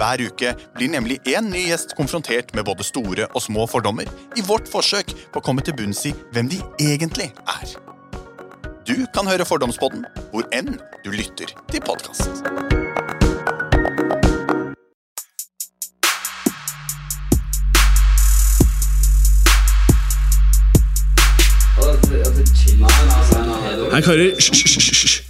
Hver uke blir nemlig én ny gjest konfrontert med både store og små fordommer i vårt forsøk på å komme til bunns i hvem de egentlig er. Du kan høre Fordomspodden hvor enn du lytter til podkast. Hei, karer, hysj, hysj, hysj.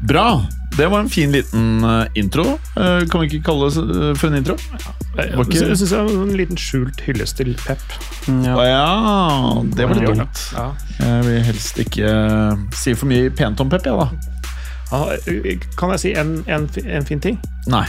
Bra! Det var en fin liten eh, intro. Eh, kan vi ikke kalle det eh, for en intro? Det var ikke... Jeg syns det var en liten skjult hyllest til Pep. Mm, ja, ja det var litt dumt. Ja. Jeg vil helst ikke si for mye pent om Pep, jeg, ja, da. Kan jeg si en, en, en fin ting? Nei.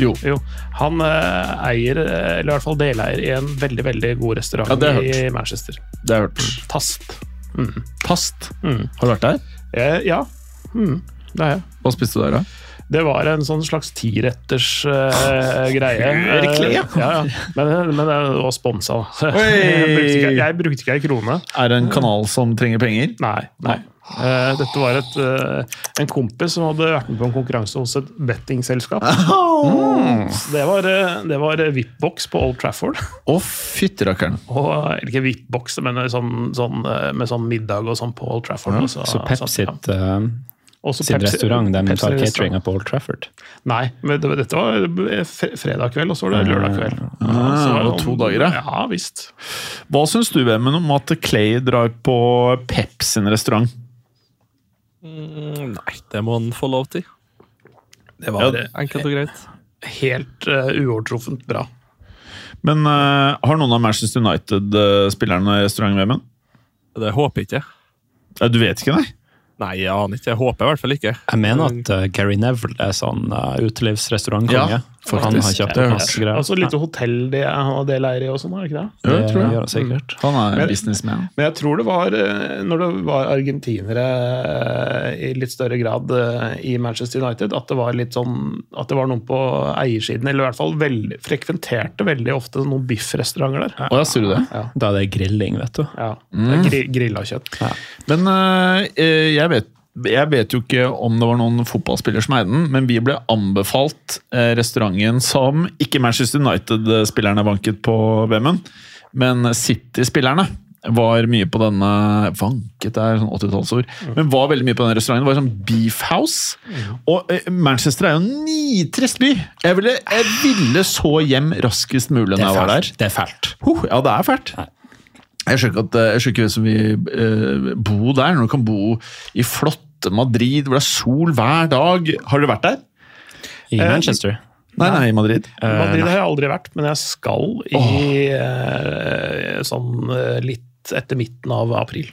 Jo. jo. Han eier, eller i hvert fall deleier, i en veldig veldig god restaurant i Manchester. Det har jeg hørt. Tast. Mm. Tast? Mm. Har du vært der? ja. Mm det ja. Hva spiste du der, da? Det var en sånn slags tiretters uh, greie. Virkelig, ja. Eh, ja, ja. Men, men det var sponsa. da. Jeg brukte ikke- Jeg brukte ikke ei krone. Er det en kanal som trenger penger? Nei. nei. Uh, dette var et, uh, en kompis som hadde vært med på en konkurranse hos et bettingselskap. Mm. Det var, det var VIP-boks på Old Trafford. Å, fytterakkeren. Og, eller ikke VIP-boks, men sånn, sånn, med sånn middag og sånn på Old Trafford. Ja, Så Pep ja. sitt, Også sin Pepsi- restaurant, de Pepsi tar cateringa på Old Trafford. Nei, men det, dette var fredag kveld, og så var det lørdag kveld. Ah, Så var og to dager, ja. Ja, visst. Hva syns du, Vemmen, om at Clay drar på Pep sin restaurant? Mm, nei, det må han få lov til. Det var Ja, Enkelt og greit. helt uh, uovertruffent bra. Men uh, har noen av Manchester United-spillerne restaurant, Vemmen? Det håper jeg ikke. Du vet ikke, nei? Nei, jeg aner ikke. Jeg håper i hvert fall ikke. Jeg mener at uh, Gary Neville er sånn uh, utelivsrestaurantkonge. Ja, faktisk. Han har kjøpt Det har jeg masse greier. Altså litt hotell det og det leier i og sånn, er det ikke det? Ja, jeg tror det jeg. gjør han sikkert. Han er Men- businessman. Men jeg tror det var eh, når det var argentinere eh, i litt større grad eh, i Manchester United, at det var litt sånn at det var noen på eiersiden, eller i hvert fall veld, frekventerte veldig ofte noen biffrestauranter der. Å ja, sier du det? Da er det grilling, vet du. Ja, det er gri grilla kjøtt. Men eh, jeg, vet, jeg vet jo ikke om det var noen fotballspiller som eide den, men vi ble anbefalt eh, restauranten som ikke Manchester United-spillerne vanket på VM-en, men City-spillerne var mye på denne Vanket er sånn 80-tallsord, men var veldig mye på den restauranten. Det var sånn Beef House. Og eh, Manchester er jo en nitrist by! Jeg ville, jeg ville så hjem raskest mulig når jeg var der. Det er fælt. Huh, ja, det er fælt. At jeg skjønner ikke hvem som vil eh, bo der, når du kan bo i flotte Madrid, hvor det er sol hver dag. Har dere vært der? I Manchester. Nei, nei, i Madrid. Madrid har jeg aldri vært, men jeg skal i oh. sånn eh, litt etter midten av april.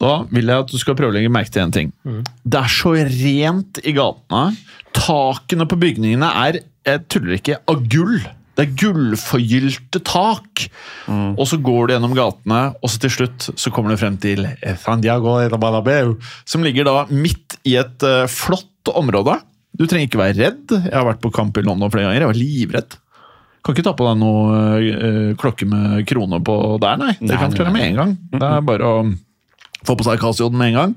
Da vil jeg at du skal prøve å legge merke til en ting. Det er så rent i gatene. Takene på bygningene er jeg tuller ikke, av gull. Det er gullforgylte tak. Og så går du gjennom gatene, og så til slutt så kommer du frem til Santiago de Bernabeu, som ligger da midt i et uh, flott område. Du trenger ikke være redd. Jeg har vært på kamp i London flere ganger. Jeg var livredd. Kan ikke ta på deg noe uh, klokke med krone på der, nei. Det Nei, kan du klare med en gang. Det er bare å få på seg Casioen med en gang.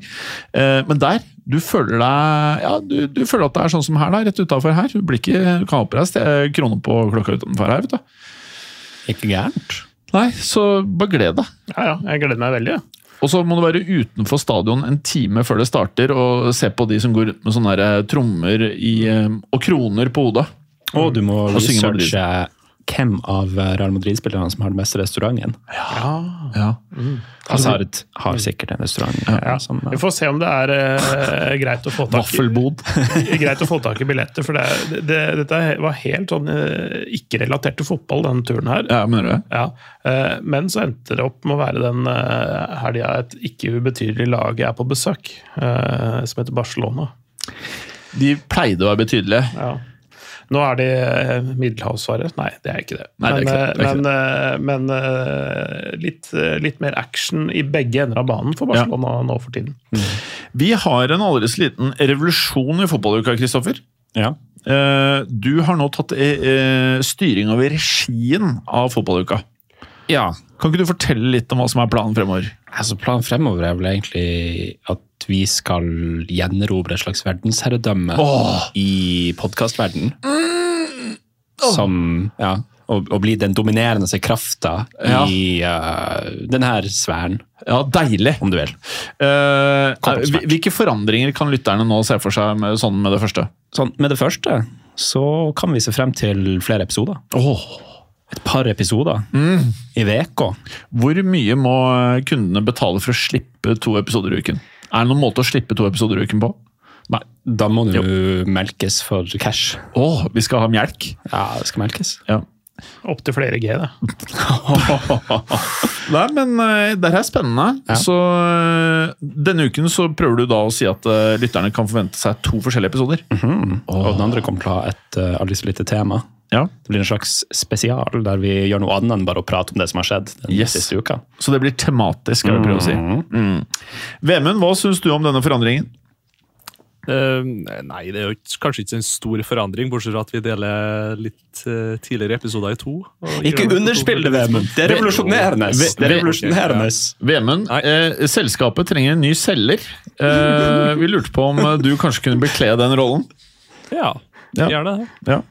Eh, men der, du føler deg Ja, du, du føler at det er sånn som her, da, rett utafor her. Du blir ikke, du kan ha på deg krone på klokka utenfor her, vet du. Ikke gærent. Nei, så bare gled deg. Ja, ja, jeg gleder meg veldig. Ja. Og så må du være utenfor stadion en time før det starter, og se på de som går rundt med sånne trommer i, eh, og kroner på hodet. Og du må researche hvem av Real Madrid-spillerne som har den beste restauranten. Ja. Hazard har sikkert en restaurant. Ja. Som, Vi får se om det er eh, greit, å få tak i, greit å få tak i billetter. For det, det, dette var helt sånn eh, ikke relatert til fotball, denne turen her. Ja, mener du? Ja, eh, Men så endte det opp med å være den eh, helga et ikke ubetydelig lag er på besøk, eh, som heter Barcelona. De pleide å være betydelige. Ja. Nå er de eh. Nei, det er ikke det. Nei, det er ikke det. Det men det. men, eh, litt, eh, litt mer action i begge ender av banen for Barcelona nå for tiden. Vi har en aldri så liten revolusjon i fotballuka, Kristoffer. ja. Eh, Du har nå tatt eh, eh, styring over regien av fotballuka. Ja. Kan ikke du fortelle litt om hva som er planen fremover? Altså, planen fremover er vel egentlig at vi skal gjenerobre et slags verdensherredømme Åh. i podkastverden. Som Ja. Og, og bli den dominerende krafta Ja. i uh, denne sfæren, Ja, deilig! om du vil. Uh, hvilke forandringer kan lytterne nå se for seg med, sånn med det første? Sånn, med det første så kan vi se frem til flere episoder. Et par episoder i uka. Hvor mye må kundene betale for å slippe to episoder i uken? Er det noen måte å slippe to episoder i uken på? Nei. Da må du melkes for cash. Å, vi skal ha melk! Ja, det skal melkes. Ja. Opptil flere G, det. Nei, men eh, det her er spennende. Ja. Så eh, denne uken så prøver du da å si at uh, lytterne kan forvente seg to forskjellige episoder. Og den andre kommer til å ha et uh, aldri så lite tema. Ja. Det blir en slags spesial der vi gjør noe annet enn bare å prate om det som har skjedd den Yes. siste uka. Så det blir tematisk, skal vi prøve å si. Mm. Vemund, hva syns du om denne forandringen? Uh, nei, det er jo ikke- kanskje ikke en stor forandring, bortsett fra at vi deler litt uh, tidligere episoder i to. og Ikke underspill det, Vemund! Det er revolusjonerende! Det er revolusjonerende! Vemund, eh, selskapet trenger en ny selger. Eh, vi lurte på om du kanskje kunne bekle den rollen. Ja, Ja. gjerne det. Ja.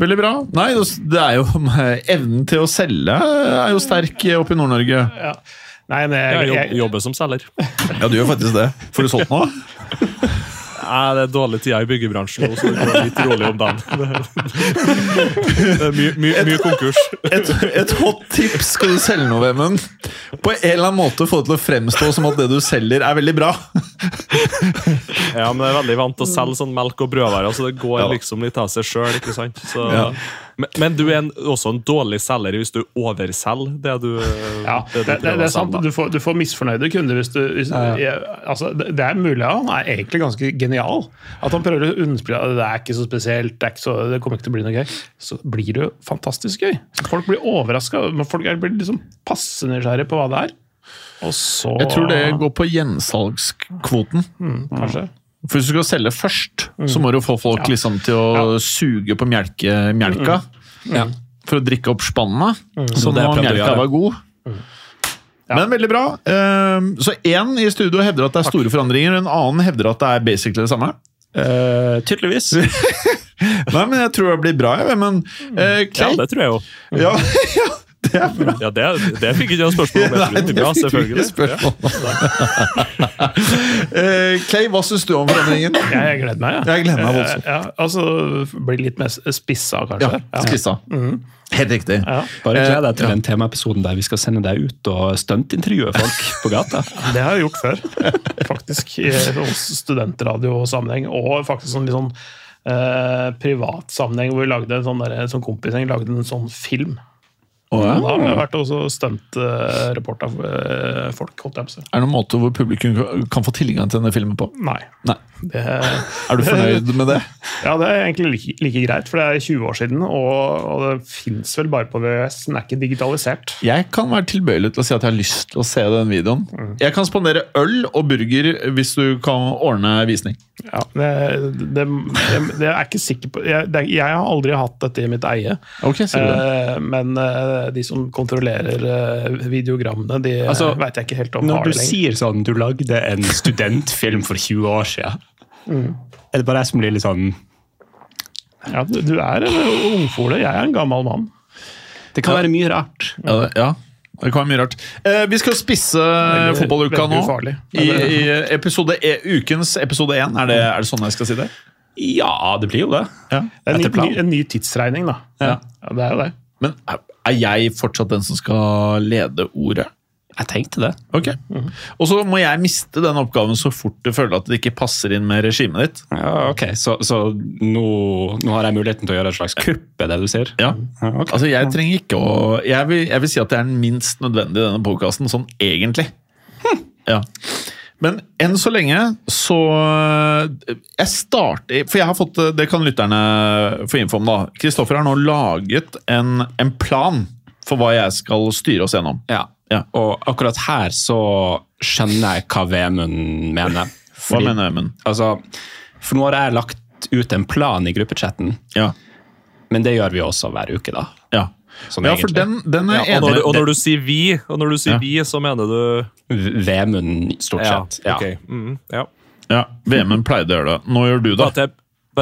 Veldig bra. Nei, det er jo Evnen til å selge er jo sterk oppe i Nord-Norge. Ja. Nei, men Jeg jeg, jeg, jobber som selger. Ja, du gjør faktisk det. Får du solgt noe? Nei, det er dårlige tider i byggebransjen nå, så det går litt rolig om dagen. Det er mye, mye, mye konkurs. Et, et hot tips skal du selge noe, Vemund. På en eller annen måte få det til å fremstå som at det du selger, er veldig bra. Ja, men jeg er veldig vant til å selge sånn melk og brødvarer, så det går liksom litt av seg sjøl. ikke sant? Så, Ja. Men, men du er en, også en dårlig selger hvis du overselger det du, ja, det det, det, det er sant. Du får, du får misfornøyde kunder hvis du hvis, jeg, altså, det, det er mulig han er egentlig ganske genial. At han prøver å underspille at det er ikke så spesielt, det, er ikke så, det kommer ikke til å bli noe gøy. Så blir det jo fantastisk gøy. Folk blir overraska. Folk blir liksom passe nysgjerrige på hva det er. Og så Jeg tror det går på gjensalgskvoten. Kanskje. For hvis du skal selge først, så må du få folk liksom til å suge på mjelke, mjelka. Mm. Mm. For å drikke opp spannet. Så det må mjelka melka være god. Men veldig bra. Ehm, Så én i studio hevder at det er store forandringer, en annen hevder at det er basically det samme. Uh, tydeligvis. Nei, men jeg tror det blir bra, jeg. Men eh, Ja, det tror jeg jo. ja, ja, det er bra. Ja, det, det fikk ikke jeg spørsmål om. Nei, det fikk ikke selvfølgelig. spørsmål om. Clay, hva syns du om forandringen? Ja, jeg gleder meg, ja. Jeg gleder meg voldsomt. Ja, altså blir litt mer spissa, kanskje. Ja, spissa. Helt riktig. Ja. Bare gled deg til Ja. den temaepisoden der vi skal sende deg ut og stuntintervjue folk på gata. Det har jeg gjort før, faktisk. I studentradiosammenheng, og faktisk sånn litt sånn eh, privat sammenheng hvor vi lagde en sånn, der, sånn kompisgjeng lagde en sånn film. Å, ja. Da har vi vært også stuntreporter-folk, holdt jeg på å si. Er det noen måte hvor publikum kan få tilgang til denne filmen på? Nei. Nei. Det, Er du fornøyd med det? ja, det er egentlig like, like greit, for det er 20 år siden, og, og det fins vel bare på VØS, Den er ikke digitalisert. Jeg kan være tilbøyelig til å si at jeg har lyst til å se den videoen. Mm. Jeg kan spandere øl og burger hvis du kan ordne visning. Ja, det, det, det, det er jeg ikke sikker på jeg, jeg har aldri hatt dette i mitt eie. okay? Eh, men eh, de som kontrollerer eh, videogrammene, de Altså, vet jeg ikke helt om Når har du det lenger. sier sånn Du lagde en studentfilm for 20 år siden. Er det bare jeg som blir litt sånn Ja, du, du er en ungfole, jeg er en gammel mann. Det kan være mye rart. Ja, det, ja. det kan være mye rart. Eh, vi skal spisse Veldig- fotballuka nå. ufarlig. I, i episode, e, ukens episode én. Er det, er det sånn jeg skal si det? Ja, det blir jo det. Ja. Det er en Etter ny, planen. ny, en ny tidsregning, da. Ja. Ja, det er jo det. Men er- jeg fortsatt den som skal lede ordet? Jeg tenkte det. Ok. Og så må jeg miste den oppgaven så fort du føler at det ikke passer inn med regimet ditt. Ja, ok, Så, så nå, nå har jeg muligheten til å gjøre et slags kupp, er det du sier? Ja. Ja, okay. Altså, jeg trenger ikke å Jeg vil, jeg vil si at det er den minst nødvendige i denne podkasten, sånn egentlig. Ja. Men enn så lenge så Jeg starter For jeg har fått Det kan lytterne få info om, da. Kristoffer har nå laget en, en plan for hva jeg skal styre oss gjennom. Ja. Ja. Og akkurat her så skjønner jeg hva Vemund mener. Hva mener Vemund? Altså, for nå har jeg lagt ut en plan i gruppechatten, Ja. men det gjør vi også hver uke, da. Ja. Sånn ja, for den, den er Ja, og, når, du- og når du sier vi, og når du sier Ja. vi, så mener du Vemund, stort sett. Ja. okay. Mm, ja. Ja, VM-en pleide å gjøre det. Nå gjør du det. Jeg,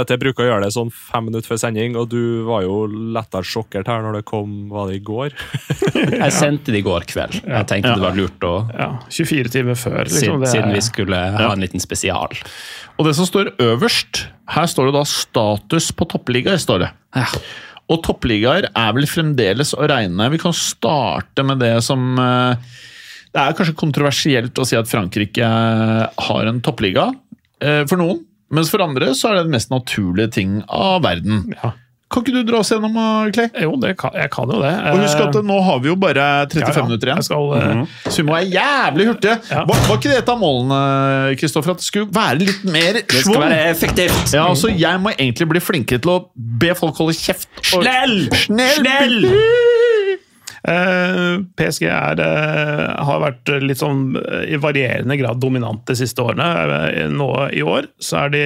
jeg bruker å gjøre det sånn fem minutter før sending, og du var jo lettere sjokkert her når det kom Var det i går? Jeg sendte det i går kveld. Jeg tenkte Ja. det var lurt å Ja, 24 timer før. Liksom, siden, det er- siden vi skulle ha en liten spesial. Og det som står øverst, her står det da status på toppligaer. står det. Ja. Og toppligaer er vel fremdeles å regne. Vi kan starte med det som eh, Det er kanskje kontroversielt å si at Frankrike har en toppliga eh, for noen. Mens for andre så er det den mest naturlige ting av verden. Ja. Kan ikke du dra oss gjennom, eh, Clay? Jo, det kan, jeg kan jo det. Og husk at nå har vi jo bare 35 Ja, ja. minutter igjen. Jeg mm -hmm. Så vi må være jævlig hurtige. Ja. Var, var ikke det et av målene, Kristoffer? At det skulle være litt mer Det skal være effektivt! Ja, altså Jeg må egentlig bli flinkere til å be folk holde kjeft. og- Snell! Snell! Snell! Eh, PSG er, eh, har vært litt sånn eh, i varierende grad dominant de siste årene. Nå i år så er de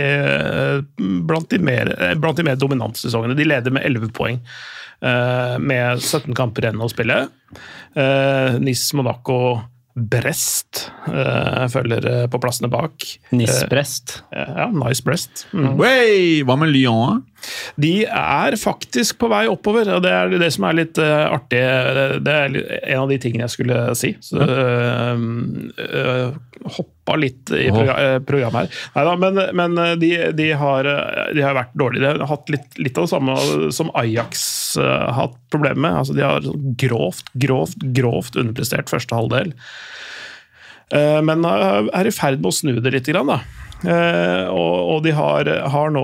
blant de mer, blant de mer dominante sesongene. De leder med 11 poeng. Med 17 kamper igjen å spille. Nis, Monaco, Brest uh, følger eh, på plassene bak. Nice Brest. Uh, Ja, nice Brest. Mm. Wey, hva med Lyon? De er faktisk på vei oppover, og det er det som er litt uh, artig. Det- Det er en av de tingene jeg skulle si. Så, uh, hoppa litt i eh, programmet her. Neida, men, men eh, de, de, har, eh, de har vært dårlige. De har hatt litt, litt av det samme som Ajax har hatt problemer med. Altså, de har sånn grovt, grovt, grovt underprestert første halvdel. Men er i ferd med å snu det litt. Grann, da. Og, de har, har nå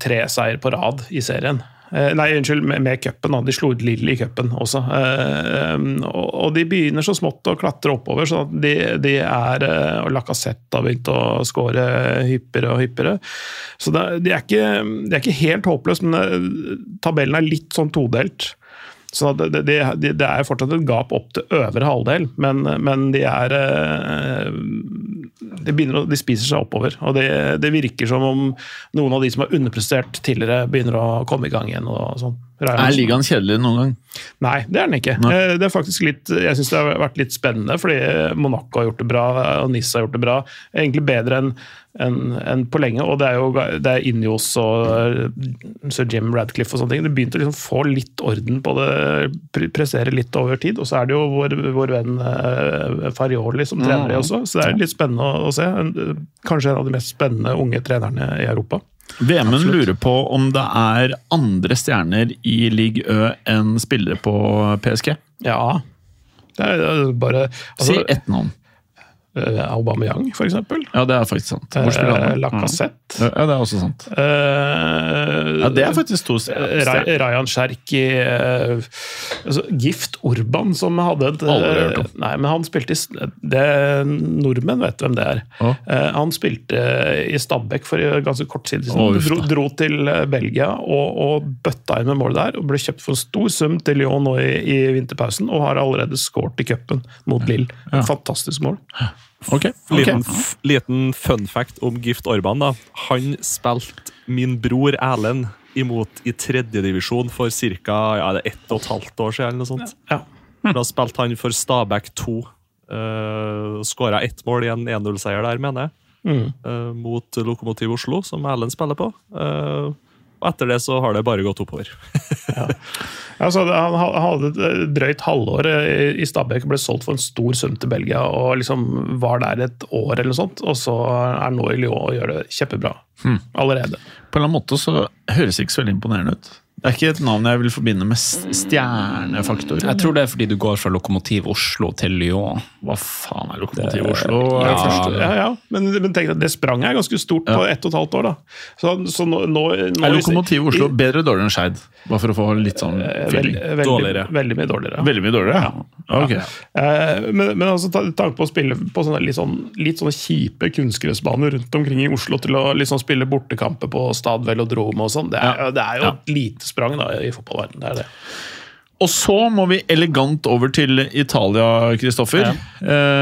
tre seier på rad i serien. Eh, Nei, unnskyld, med, med cupen. De slo ut Lille i cupen også. Eh, Og, og de begynner så smått å klatre oppover, så at de, de er eh, Og Lacassette har begynt å skåre hyppigere og hyppigere. Så det, de, er ikke, de er ikke helt håpløse, men tabellen er litt sånn todelt. Så det, det, det, er fortsatt et gap opp til øvre halvdel, men, men de er eh, de, begynner de spiser seg oppover. Og det, det virker som om noen av de som har underprestert tidligere, begynner å komme i gang igjen. og sånn. Er ligaen kjedelig noen gang? Nei, det er den ikke. Nei. Eh, Det er faktisk litt, jeg syns det har vært litt spennende, fordi Monaco har gjort det bra, og Nice har gjort det bra. Egentlig bedre enn en, en på lenge. Og det er jo det er Injos og eh, sir Jim Radcliffe og sånne ting. Det begynte å liksom få litt orden på det, pre- prestere litt over tid. Og så er det jo vår, vår venn eh, Farioli som trener det også, så det er litt spennende å, å se. Kanskje en av de mest spennende unge trenerne i Europa. VM-en lurer på om det er andre stjerner i Ligue Ø enn spillere på PSG. Ja. Det er bare Si altså, ett navn. Eh, Aubameyang, for eksempel. Ja, det er faktisk sant. Hvor spiller han? Eh, da? Ja, det er også sant. Uh, Ja, det er faktisk to steder. Ra- Rayan Cherki uh, altså, Gift Orban, som hadde et Aldri hørt om. Nei, men han spilte i det, Nordmenn vet hvem det er. Å. Uh, han spilte i Stabæk for ganske kort tid siden. Oh, dro, dro til Belgia og, og bøtta inn med mål der. Og ble kjøpt for en stor sum til Lyon nå i, i vinterpausen, og har allerede skåret i cupen mot Lille. Ja. Fantastisk mål. Ok. okay. Liten, liten fun fact om Gift Orban. da. Han spilte min bror Erlend imot i tredjedivisjon for ca. Ja, ett og et halvt år siden. eller noe sånt. Ja. Da spilte han for Stabæk 2. Uh, Skåra ett mål i en 1-0-seier der, mener jeg. Mm. Uh, mot Lokomotiv Oslo, som Erlend spiller på. Eh, og etter det så har det bare gått oppover. Altså, han hadde et drøyt halvår eh, i Stabæk og ble solgt for en stor sum til Belgia. og liksom Var der et år eller noe sånt, og så er han nå i Lyon og gjør det kjempebra. Allerede. På en eller annen måte så høres det ikke så veldig imponerende ut. Det er ikke et navn jeg vil forbinde med stjernefaktor. Jeg tror det er fordi du går fra Lokomotiv Oslo til Lyon. Hva faen er Lokomotiv Det- Oslo? Ja? Ja, ja, Men, men tenk deg, det spranget er ganske stort på ett og et halvt år. da. Så, så nå, nå, nå Er Lokomotiv Oslo bedre eller dårligere enn Skeid? Bare for å få litt sånn Eh, feeling. veldig, veldig, Dårligere. Veldig mye dårligere. Veldig mye dårligere? Ja. Ok. Eh, Men, men altså, ta- tanke på å spille på sånne litt, sånn, litt sånne kjipe kunstgressbaner rundt omkring i Oslo til å liksom spille bortekamper på Stad Velodrome og sånn, det, Ja. det er jo Ja. et lite sprang da, i fotballverdenen. Det er det. Og så må vi elegant over til Italia, Kristoffer. Ja.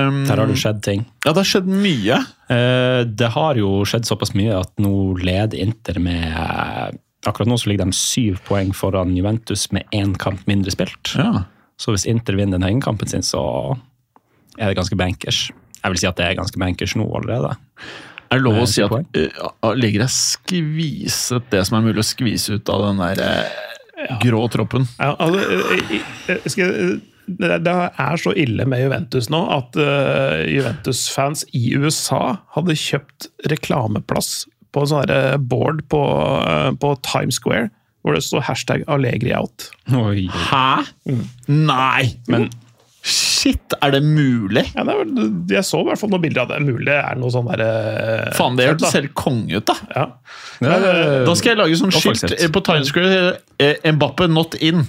Um, Der har det skjedd ting. Ja, det har skjedd mye. Uh, Det har jo skjedd såpass mye at nå leder Inter med uh, Akkurat nå så ligger de syv poeng foran Juventus med én kamp mindre spilt. Ja. Så hvis Inter vinner den hengekampen sin, så er det ganske bankers. Jeg vil si at det er ganske bankers nå allerede. Er det lov å si at uh, leger deg skviset det som er mulig å skvise ut av den der uh, grå troppen? Ja, altså, eh, eh, skal, jeg- det er så ille med Juventus nå at eh, Juventus-fans i USA hadde kjøpt reklameplass på en sånn board på, eh, på Times Square, hvor det står hashtag Allegri out. Oi. Hæ? Nei! Men shit, er det mulig? Ja, det er, jeg så i hvert fall noen bilder av det. Mulig det er noe sånn der eh, Faen, det hørtes helt konge ut, da. Ja. Da skal jeg lage sånn skilt eh, på Times Square. eh, Mbappe not in.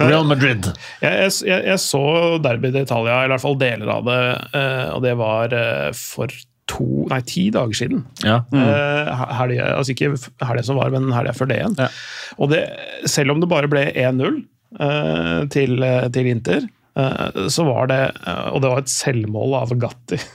Real Madrid. Jeg, jeg, jeg, jeg så Derby i Italia, eller i hvert fall deler av det, eh, og det var eh, for to, nei, ti dager siden. Ja. Mm. Helge, altså ikke helga som var, men helga før det igjen. Ja. Og det, selv om det bare ble 1-0 eh, til, til Inter, eh, så var det eh, Og det var et selvmål av Gatti.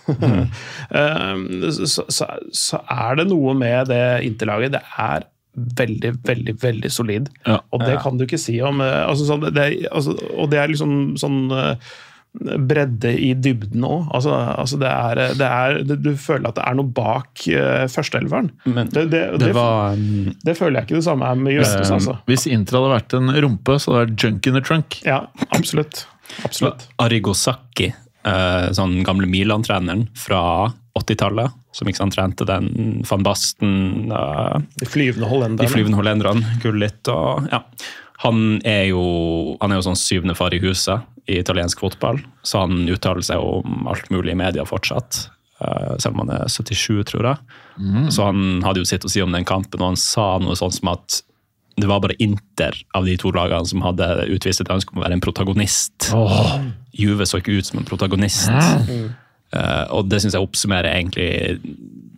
Mm. så, så, så er det noe med det Interlaget. Det er veldig, veldig veldig solid. Ja. Og det kan du ikke si om eh, altså, sånn, det, altså, Og det er liksom sånn eh, bredde i dybden òg. Altså, altså det er, det er, det, du føler at det er noe bak uh, førsteelveren. Men Det, det, det det, var um, det føler jeg ikke det samme er med Justus Eh, altså. Hvis Inter hadde vært en rumpe, så hadde det vært junk in the trunk. Ja, absolutt. Absolutt. Arrigo Sacchi, eh, sånn gamle Milan-treneren fra 80-tallet, som ikke sant, trente den van Basten, eh, De flyvende hollenderne. de flyvende hollenderne, Gullit og ja. Han er jo han er jo sånn syvende far i huset i italiensk fotball, så han uttaler seg om alt mulig i media fortsatt. eh, selv om han er 77, tror jeg. Så han hadde jo sitt å si om den kampen, og han sa noe sånt som at det var bare Inter av de to lagene som hadde utvist et ønske om å være en protagonist. Juve så ikke ut som en protagonist. Eh, og det syns jeg oppsummerer egentlig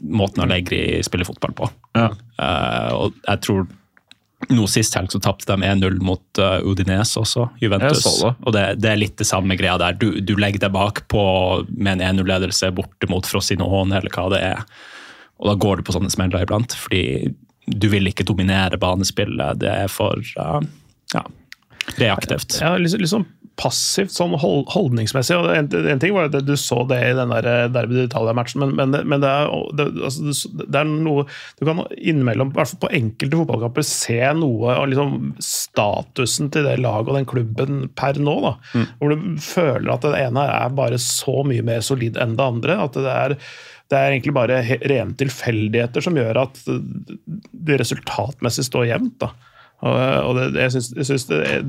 måten Allegri spiller fotball på. Ja. Uh, og jeg tror nå Sist helg så tapte de 1-0 mot uh, Udinese også, Juventus. Det. Og det, det er litt det samme greia der. Du, du legger deg bakpå med en 1-0-ledelse borte mot Frosinone, eller hva det er. Og da går du på sånne smeller iblant, fordi du vil ikke dominere banespillet. Det er for ja, reaktivt. Ja, liksom, liksom passivt, sånn hold, holdningsmessig. og en, en ting var at du så det i den der eh, Derby Italia-matchen, men, men, men det, er, det, altså, det- er noe Du kan innimellom, i hvert fall på enkelte fotballkamper, se noe av liksom statusen til det laget og den klubben per nå. da, Hvor du føler at det ene er bare så mye mer solid enn det andre. at det er det er egentlig bare rene tilfeldigheter som gjør at det resultatmessig står jevnt. da. Og, det, jeg syns, jeg syns det er,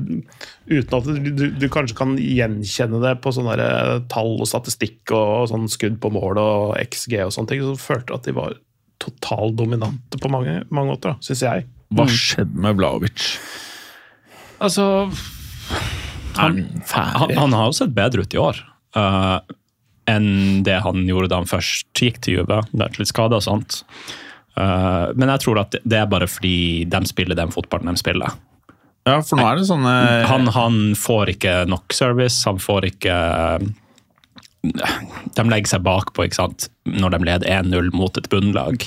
Uten at du, du kanskje kan gjenkjenne det på sånne der eh, tall og statistikk og, sånn skudd på mål og XG og sånne ting, så følte jeg at de var totaldominante på mange, mange måter, syns jeg. Hva skjedde med Vlaovic? Altså han, han, han har jo sett bedre ut i år uh, enn det han gjorde da han først gikk til Juve. Det er litt skada og sånt. Men jeg tror at det er bare fordi de spiller den fotballen de spiller. Ja, for nå er det sånne Han, han får ikke nok service, han får ikke De legger seg bakpå ikke sant? når de leder 1-0 mot et bunnlag.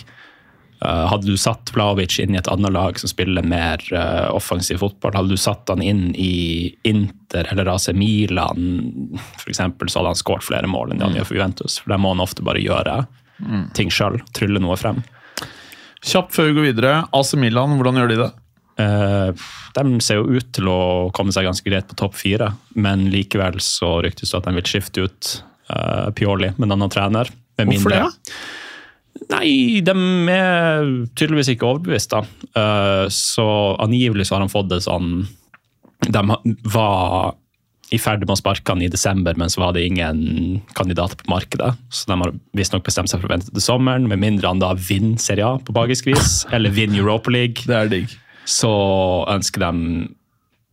Eh, hadde du satt Vlaovic inn i et annet lag som spiller mer uh, offensiv fotball, hadde du satt han inn i Inter eller AC Milan for eksempel, så hadde han skåret flere mål enn det han gjør for Juventus. For det må han ofte bare gjøre ting sjøl, trylle noe frem. Kjapt før vi går videre. AC Milan, hvordan gjør de det? Eh, de ser jo ut til å komme seg ganske greit på topp fire, men likevel så ryktes det at de vil skifte ut eh, Pioli med en annen trener. Med Hvorfor mindre- det? Nei, de er tydeligvis ikke overbevist, da. Eh, så angivelig så har han fått det sånn De var i ferd med å sparke han i desember, men så var det ingen kandidater på markedet. Så de har visstnok bestemt seg for å vente til sommeren, med mindre han da vinner Serie A på magisk vis, eller vinner Europa League. Det er digg. Så ønsker de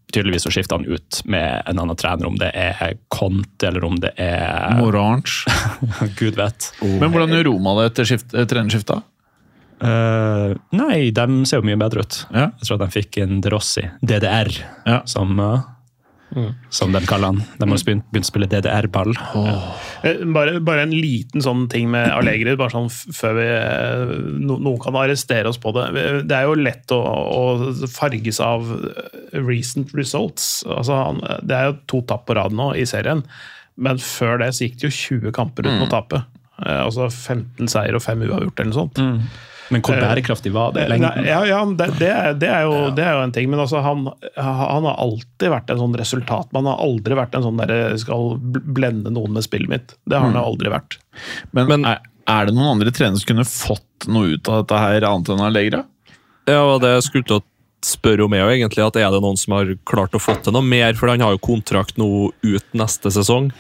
tydeligvis å skifte han ut med en annen trener, om det er Conte eller om det er Morange. Gud vet. Men hvordan gjør Roma det etter skift, eh, trenerskifta? Eh, nei, de ser jo mye bedre ut. Ja. Jeg tror at de fikk en Rossi, DDR, Ja. som, eh, som de kaller han. De har begynt, begynt å spille DDR-ball. Eh, Bare, bare en liten sånn ting med Allegri, bare sånn før vi, eh, no, noen kan arrestere oss på det. Det er jo lett å, å farges av recent results. Altså, han, det er jo to tap på rad nå i serien, men før det så gikk det jo 20 kamper uten å tape. Eh, Altså 15 seier og 5 uavgjort eller noe sånt. Men hvor bærekraftig var det Lenge? Ja, ja, det, det, er, det, er jo, det er jo en ting, men altså, han, han har alltid vært en sånn resultat. Man har aldri vært en sånn der skal blende noen med spillet mitt. Det har han jo aldri vært. Men, Men- er, er det noen andre trenere som kunne fått noe ut av dette her, annet enn Allegra? Ja, det jeg skulle til å spørre om er jo egentlig at er det noen som har klart å få til noe mer, for han har jo kontrakt nå ut neste sesong.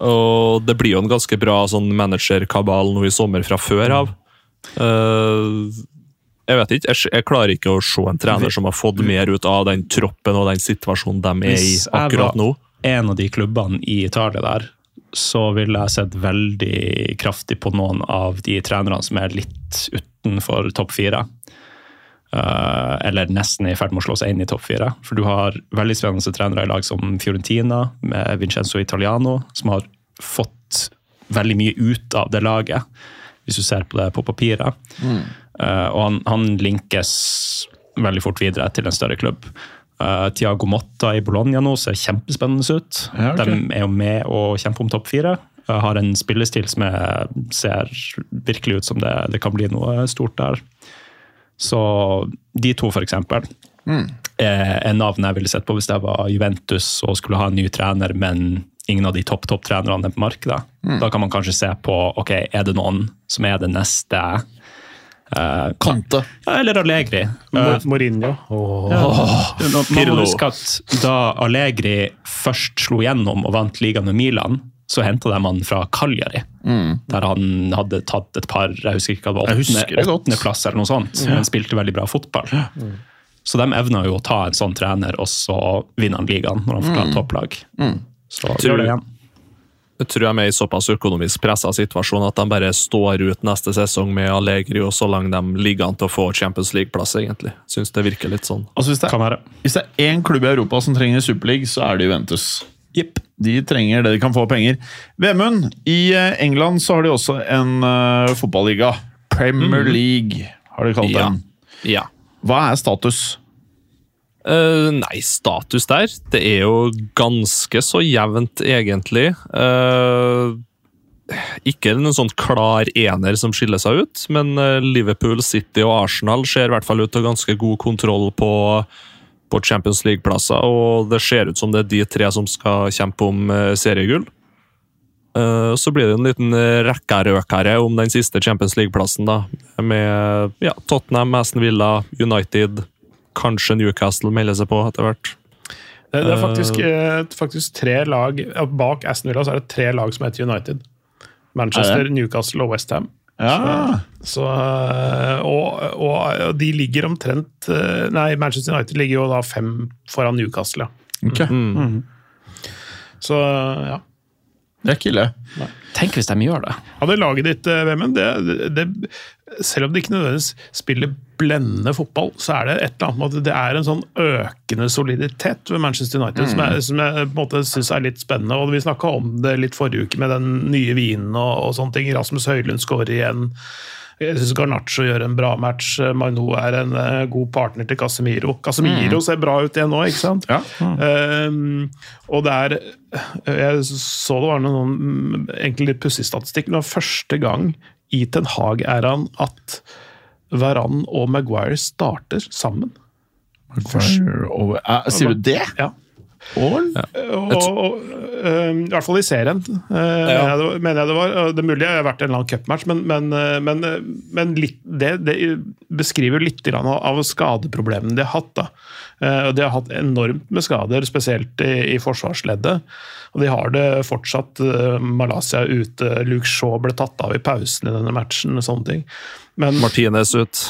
Og det blir jo en ganske bra sånn managerkabal nå i sommer fra før av. Eh, jeg vet ikke, jeg, jeg klarer ikke å se en trener som har fått mer ut av den troppen og den situasjonen de er i akkurat nå. Hvis jeg var en av de klubbene i Italia der, så ville jeg sett veldig kraftig på noen av de trenerne som er litt utenfor topp fire. Uh, eller nesten i ferd med å slå seg inn i topp fire. For du har veldig spennende trenere i lag som Fiorentina, med Vincenzo Italiano, som har fått veldig mye ut av det laget, hvis du ser på det på papiret. Eh, og han, han linkes veldig fort videre til en større klubb. Uh, Tiago Motta i Bologna nå ser kjempespennende ut. Ja, okay. De er jo med å kjempe om topp fire. Uh, har en spillestil som er, ser virkelig ut som det, det kan bli noe stort der. Så de to, for eksempel, er er navn jeg ville sett på hvis jeg var Juventus og skulle ha en ny trener, men ingen av de topp-topp-trenerne er på markedet. Da kan man kanskje se på ok, er det noen som er det neste eh, Kante. ja, Eller Allegri. Eh, Mourinho. man må huske at da Allegri først slo gjennom og vant ligaen med Milan, så henta de han fra Cagliari. Der han hadde tatt et par jeg husker ikke hva det var, åttendeplass eller noe sånt, men spilte veldig bra fotball. Så de evna jo å ta en sånn trener, og så vinner han ligaen når han får ta et topplag. Så Tror- gjør det igjen. Jeg tror de er i såpass økonomisk pressa situasjon at de bare står ut neste sesong med Allegri, og så lenge de ligger an til å få Champions League-plass, egentlig. Syns det virker litt sånn. Altså, hvis, det Kan er, være. hvis det er én klubb i Europa som trenger Superleague, så er det Juventus. De trenger det de kan få penger. Vemund, i eh, England så har de også en uh, fotballiga. Premier League, har de kalt Ja. den. Ja. Hva er status? Eh, nei, status der Det er jo ganske så jevnt, egentlig. Uh, ikke noen sånn klar ener som skiller seg ut, men eh, Liverpool, City og Arsenal ser i hvert fall ut til ganske god kontroll på, på Champions League-plasser, og det ser ut som det er de tre som skal kjempe om seriegull. Uh, Så blir det en liten rekkerøkere om den siste Champions League-plassen, da. Med ja, Tottenham, Aston Villa, United, kanskje Newcastle melder seg på etter hvert. Det, det er faktisk, eh, faktisk tre lag Bak Aston Villa så er det tre lag som heter United. Manchester, Er Newcastle og Westham. Ja. Så, eh, og, og, og de ligger omtrent eh, Nei, Manchester United ligger jo da fem foran Newcastle. Ja. Ok. Mm. Så ja. Det er ikke ille. Tenk hvis de gjør det. Ja, det laget ditt, eh, Vemund, det, det, selv om de ikke nødvendigvis spiller blendende fotball, så er det et eller annet med at det er en sånn økende soliditet ved Manchester United som, er, som jeg på en måte syns er litt spennende. og Vi snakka om det litt forrige uke med den nye vinen og, og sånne ting. Rasmus Høylund skårer igjen. Jeg syns Garnaccio gjør en bra match. Maino er en eh, god partner til Casemiro. Casemiro ser bra ut igjen nå, ikke sant? Ja. Ehm, og det er Jeg så det var noen mm, egentlig litt pussig statistikk. Det var første gang i Ten Hag-æraen at Varan og Maguire starter sammen. Og, eh, sier du det? Ja. Og, Og, og, øhm, I hvert fall i serien, ja, mener, jeg det, var- mener jeg det var. Det er mulig det har vært en eller annen cupmatch, men, men, men, men litt, det, det beskriver litt av, av skadeproblemene de har hatt. Da. Eh, De har hatt enormt med skader, spesielt i, i forsvarsleddet. Og de har det fortsatt. øh, Malaysia ute, Luke Shaw ble tatt av i pausen i denne matchen. og sånne ting. Men Martinez ut.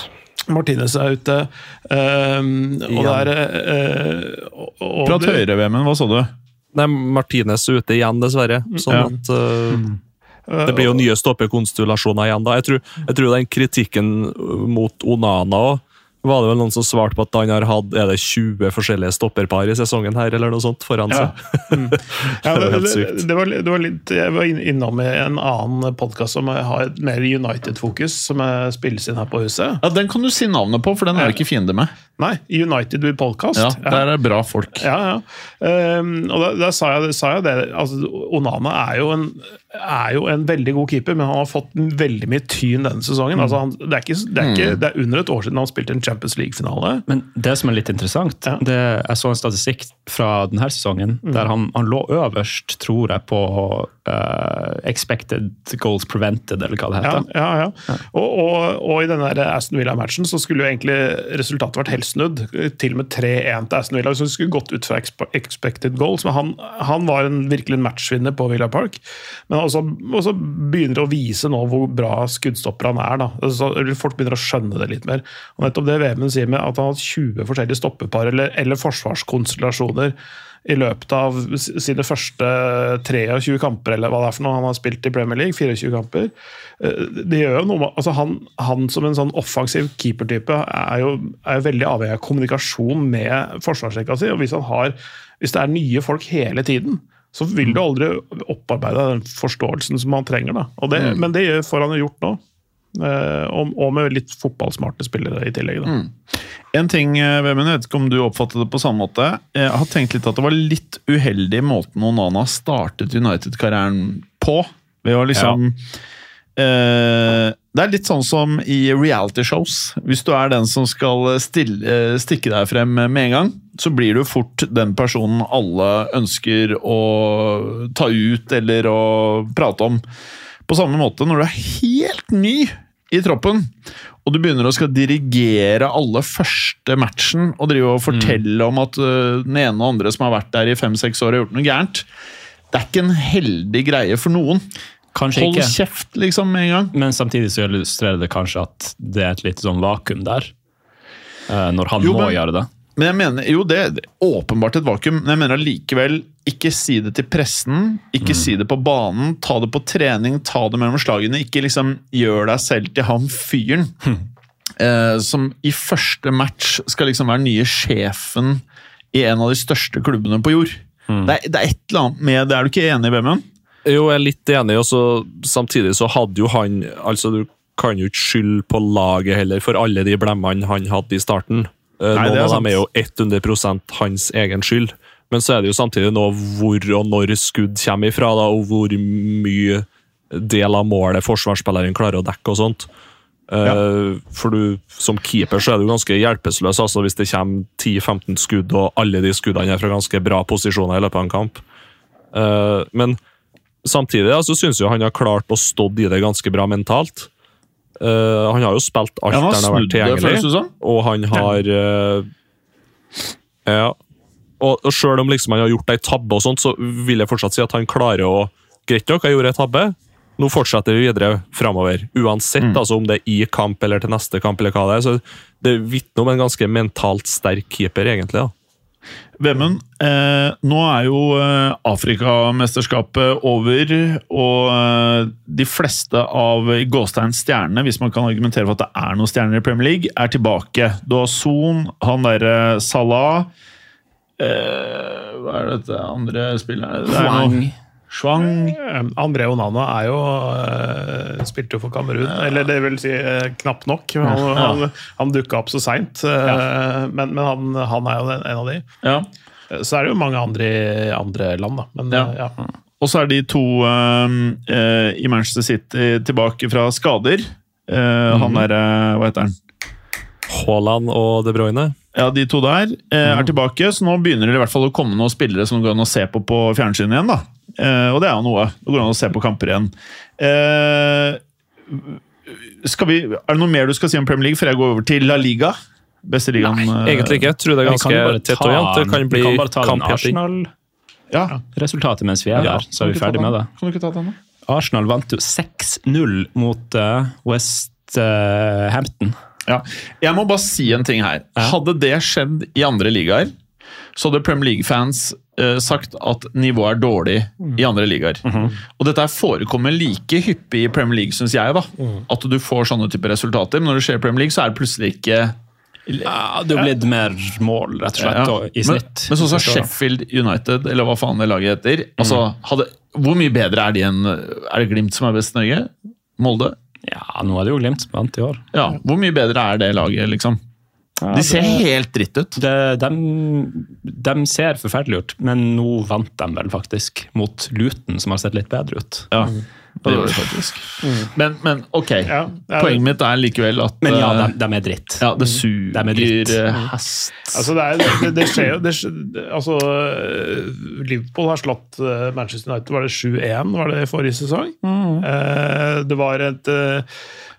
Martinez er ute. Um, og det er øh, og, Prat høyere, Vemund. Hva sa du? Nei, Martinez er ute igjen, dessverre. Sånn Ja. at uh, Det blir jo nye stoppekonstellasjoner igjen. da. Jeg tror, jeg tror den kritikken uh, mot Onana også, var det vel noen som svarte på at han har hatt er det 20 forskjellige stopperpar i sesongen her, eller noe sånt, foran Ja. seg. Ja, Det er det, helt det, sykt. det, var, det var litt, jeg var inn- innom i en annen podkast som har et mer United-fokus, som spilles inn her på huset. Ja, Den kan du si navnet på, for den er du ikke fiende med. Nei, United with podcast. Ja, Der er det bra folk. Ja, ja. Um, og da, da sa, jeg, sa jeg det altså, Onana er jo, en, er jo en veldig god keeper, men han har fått veldig mye tyn denne sesongen. Altså, han, det, er ikke, det, er ikke, det er under et år siden han spilte en Champions League-finale. Men det som er litt interessant, Ja. det, jeg så en statistikk fra denne sesongen Mm. der han, han lå øverst, tror jeg, på uh, expected goals prevented, eller hva det Ja, heter. ja, ja. Og, og, og i denne Aston Villa-matchen så skulle jo egentlig resultatet vært helt snudd. Til og med 3-1 til Aston Villa, så det skulle gått ut fra expected goals. Men han, han var en, virkelig en matchvinner på Villa Park. Men også, også begynner det å vise nå hvor bra skuddstopper han er. Da. Altså, folk begynner å skjønne det litt mer. Og nettopp det Vemund sier med at han har hatt 20 forskjellige stoppepar eller, eller forsvarskonstellasjoner i løpet av sine første 23 kamper, eller hva det er for noe han har spilt i Premier League. 24 kamper. Eh, Det gjør jo noe med, altså han, han som en sånn offensiv keepertype er jo, er jo veldig avhengig av kommunikasjon med forsvarsrekka si. og hvis, har, hvis det er nye folk hele tiden, så vil du aldri opparbeide den forståelsen som han trenger. Da. Og det, Men det får han jo gjort nå. Eh, og, og med litt fotballsmarte spillere i tillegg. Da. En ting, eh, Vemund, jeg vet ikke om du oppfattet det på samme måte. Jeg har tenkt litt at det var litt uheldig måten Onana startet United-karrieren på. Ved å liksom eh, Det er litt sånn som i reality-shows. Hvis du er den som skal stille, eh, stikke deg frem med en gang, så blir du fort den personen alle ønsker å ta ut eller å prate om. På samme måte når du er helt ny i troppen, og du begynner å skal dirigere alle første matchen og drive og fortelle om at uh, den ene og andre som har vært der i fem-seks år, har gjort noe gærent. Det er ikke en heldig greie for noen. Kanskje Hold ikke. kjeft, liksom, med en gang. Men samtidig så illustrerer det kanskje at det er et lite sånn vakuum der. Uh, når han Jo, må men- gjøre det. Men jeg mener, jo, det er åpenbart et vakuum, men jeg mener allikevel ikke si det til pressen. Ikke si det på banen, ta det på trening, ta det mellom slagene. Ikke liksom gjør deg selv til han fyren eh, som i første match skal liksom være nye sjefen i en av de største klubbene på jord. Det, er, det er et eller annet med det. Er du ikke enig, i Vemund? Jo, jeg er litt enig, og samtidig så hadde jo han altså Du kan jo ikke skylde på laget heller for alle de blemmene han hadde i starten. Eh, Nei, Noen av dem er jo 100 hans egen skyld. Men så er det jo samtidig nå hvor og når skudd kommer ifra, da, og hvor mye del av målet forsvarsspilleren klarer å dekke og sånt. Ja. For du, som keeper så er du ganske hjelpeløs altså, hvis det kommer 10-15 skudd, og alle de skuddene er fra ganske bra posisjoner i løpet av en kamp. Eh, men samtidig altså, syns jeg han har klart å stå i det ganske bra mentalt. Eh, han har jo spilt alt der han har vært tilgjengelig, og han har Ja, Ja. Og, og selv om liksom han har gjort ei tabbe, og sånt, så vil jeg fortsatt si at han klarer å Greit nok, jeg gjorde ei tabbe. Nå fortsetter vi videre framover. Uansett Mm. altså om det er i kamp eller til neste kamp. eller hva Det er, så det vitner om en ganske mentalt sterk keeper, egentlig. da. Vemund, eh, nå er jo eh, Afrikamesterskapet over, og eh, de fleste av i gåstein stjernene, hvis man kan argumentere for at det er noen stjerner i Premier League, er tilbake. Du har Son, han derre Salah Hva er dette andre spillet? Schwang. Eh, André Onana er jo uh, spilte jo for Kamerun, eller det vil si uh, knapt nok. Han, Ja. han, han dukka opp så seint, eh, men, men han, han er jo en, en av de. Ja. Eh, Så er det jo mange andre i andre land, da. Men Ja. eh, ja. Og så er de to eh, eh, i Manchester City tilbake fra skader. Eh, Han er eh, Hva heter han? Haaland og De Bruyne. Ja, de to der eh, er tilbake, så nå begynner det i hvert fall å komme noen spillere som går an å se på på fjernsynet igjen. da. Eh, og det er jo noe. Det går an å se på kamper igjen. Eh, skal vi, er det noe mer du skal si om Premier League før jeg går over til La Liga? Beste ligaen? Nei, Egentlig ikke. Jeg tror det er Vi kan jo ganske tett og jevnt. Det kan bli kan bare ta den kampgjetting. Arsenal-resultatet mens vi er Ja, der, så er vi ferdig med det. Kan du ikke ta den? Arsenal vant jo 6-0 mot uh, West uh, Hampton. Ja. Jeg må bare si en ting her. Hadde det skjedd i andre ligaer, så hadde Premier League-fans eh, sagt at nivået er dårlig i andre ligaer. Og dette forekommer like hyppig i Premier League, syns jeg. da. At du får sånne typer resultater. Men når det skjer i Premier League, så er det plutselig ikke Ja, det er blitt mer mål, rett og slett, Ja. og, i Men, snitt. men sånn som Sheffield United, eller hva faen det laget heter altså, hadde, Hvor mye bedre er de enn Er det Glimt som er best i Norge? Molde? Ja, nå er det jo Glimt som vant i år. Ja, Hvor mye bedre er det laget, liksom? Ja, De ser det- helt dritt ut. det, de, de ser forferdelig ut, men nå vant de vel faktisk mot Luton, som har sett litt bedre ut. Ja, det gjorde det faktisk. Men, men ok, Ja, er, poenget mitt er likevel at Men ja, eh, de, de er dritt. ja, det De er dritt. suger eh, hest. Altså det, er, det, det skjer jo det, altså, eh, Liverpool har slått Manchester United var det 7-1 var det i forrige sesong. Eh, Det var et, eh,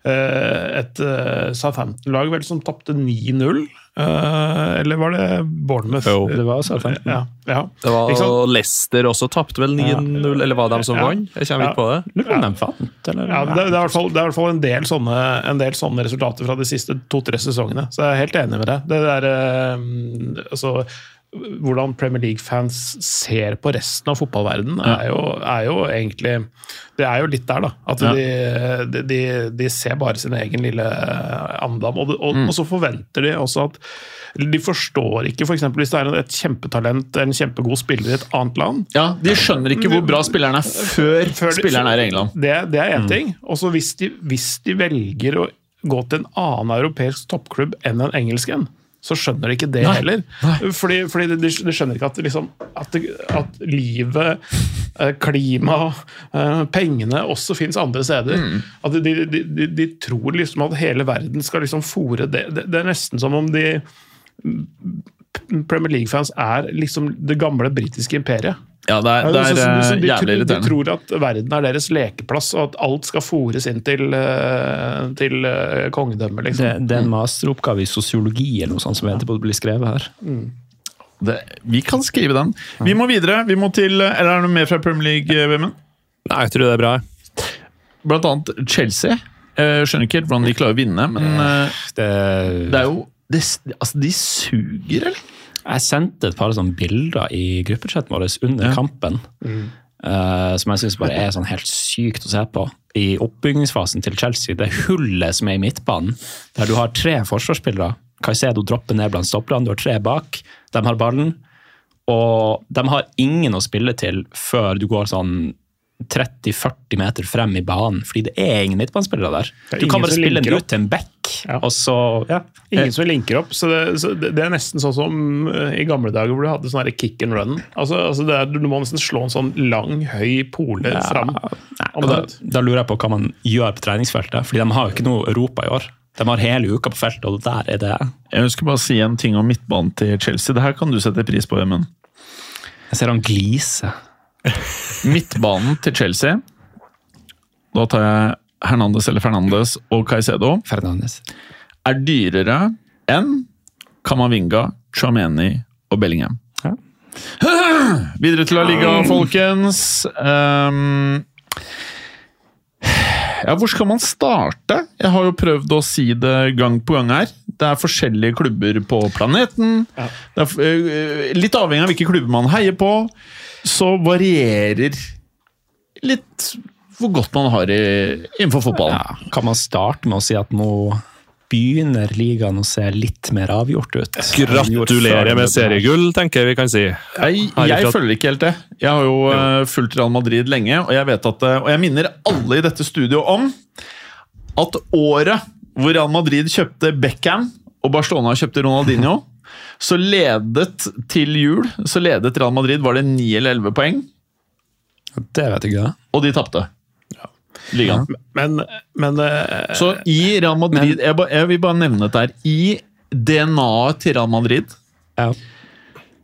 et eh, Southampton-lag vel som tapte 9-0. Eh, Eller var det Bournemouth? Jo, det var Southampton. Ja, ja. Det var og? Leicester også tapte vel 9-0, eller var det de som Ja. vant? Jeg kommer Ja. ikke på det. Lurer på om de fant, eller? Ja, det, det, er i hvert fall, er i hvert fall en del sånne, en del sånne resultater fra de siste to-tre sesongene. Så jeg er helt enig med deg. Det der, eh, altså, hvordan Premier League-fans ser på resten av fotballverdenen, er, jo, er jo egentlig Det er jo litt der, da. At Ja. de, de, de ser bare sin egen lille andam. Og, og, Mm. og så forventer de også at De forstår ikke f.eks. hvis det er et kjempetalent, en kjempegod spiller i et annet land. Ja, De skjønner ikke hvor bra spilleren er før, Før spilleren er i England. Det, det er én ting. Og så hvis, hvis de velger å gå til en annen europeisk toppklubb enn en engelsk en, så skjønner de ikke det Nei, heller. Fordi, fordi de, de skjønner ikke at, liksom, at, at livet, eh, klima, eh, pengene også fins andre steder. Mm. At de, de, de, de tror liksom at hele verden skal liksom fòre det. det. Det er nesten som om de Premier League-fans er liksom det gamle britiske imperiet. Ja, det er, det er det er eh, de, jævlig tror- de tror at verden er deres lekeplass, og at alt skal fòres inn til, eh, til eh, kongedømmet. Liksom. Det, det er en masteroppgave i sosiologi eller noe sånt som venter på å bli skrevet her. Det, vi kan skrive den. Vi må videre. Vi må til Eller er det noe mer fra Premier League, Vemund? Nei, jeg tror det er bra. Blant annet Chelsea. Jeg skjønner ikke helt hvordan de klarer å vinne, men Det, det er jo det, Altså, de suger, eller? Jeg sendte et par sånne bilder i gruppechatten vår under Ja. kampen. eh, som jeg syns bare er sånn helt sykt å se på. I oppbyggingsfasen til Chelsea, det hullet som er i midtbanen, der du har tre forsvarsspillere. Caicedo dropper ned blant stopperne, du har tre bak. De har ballen. Og de har ingen å spille til før du går sånn 30-40 meter frem i banen, fordi det er ingen midtbanespillere der. Er Du kan bare spille den ut til en back, Ja. og så ja. Ingen som linker opp. så det, så det, er nesten sånn som eh, i gamle dager hvor du hadde sånn kick and run. Altså, altså det er, Du må nesten slå en sånn lang, høy pole fram. Og da, da lurer jeg på hva man gjør på treningsfeltet, fordi de har jo ikke noe Europa i år. De har hele uka på feltet, og der er det Jeg ønsker bare å si en ting om midtbanen til Chelsea. Det her kan du sette pris på, Emund. Jeg ser han glise. Midtbanen til Chelsea Da tar jeg Hernandez eller Fernandes og Caicedo. Fernandes. Er dyrere enn Kamavinga, Chameni og Bellingham. Ja. Videre til La Liga, folkens. Um, ja, hvor skal man starte? Jeg har jo prøvd å si det gang på gang her. Det er forskjellige klubber på planeten. Det er, f- eh, litt avhengig av hvilke klubber man heier på, så varierer litt hvor godt man har i, innenfor fotballen. Ja, kan man starte med å si at nå begynner ligaen å se litt mer avgjort ut? Gratulerer med seriegull, tenker jeg vi kan si. Jeg, jeg følger ikke helt det. Jeg har jo eh, fulgt Real Madrid lenge, og jeg vet at, eh, og jeg minner alle i dette studioet om at året hvor Real Madrid kjøpte Beckham og Barcelona kjøpte Ronaldinho, så ledet til jul så ledet Real Madrid var det 9 eller 11 poeng, Det vet jeg ikke. og de tapte. Ligaen. Men, men uh, Så i Real Madrid jeg, ba, jeg vil bare nevne dette her. I DNA-et til Real Madrid Ja.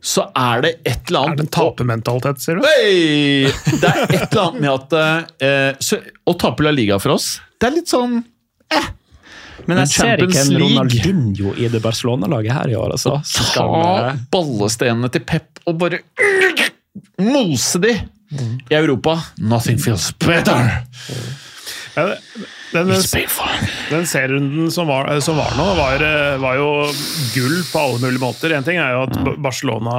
så er det et eller annet er det en tapermentalitet, sier du? Hey! Det er et eller annet med at eh, så, Å tape La Liga for oss, det er litt sånn Men Men jeg ser ikke en Ronaldinho i det Barcelona-laget her i år, altså. Ta eh, ballestenene til Pep og bare mose de i Europa. Nothing feels better. Ja, den, It's den serierunden som var, som var nå, var, eh, var jo gull på alle mulige måter. En ting er jo at Barcelona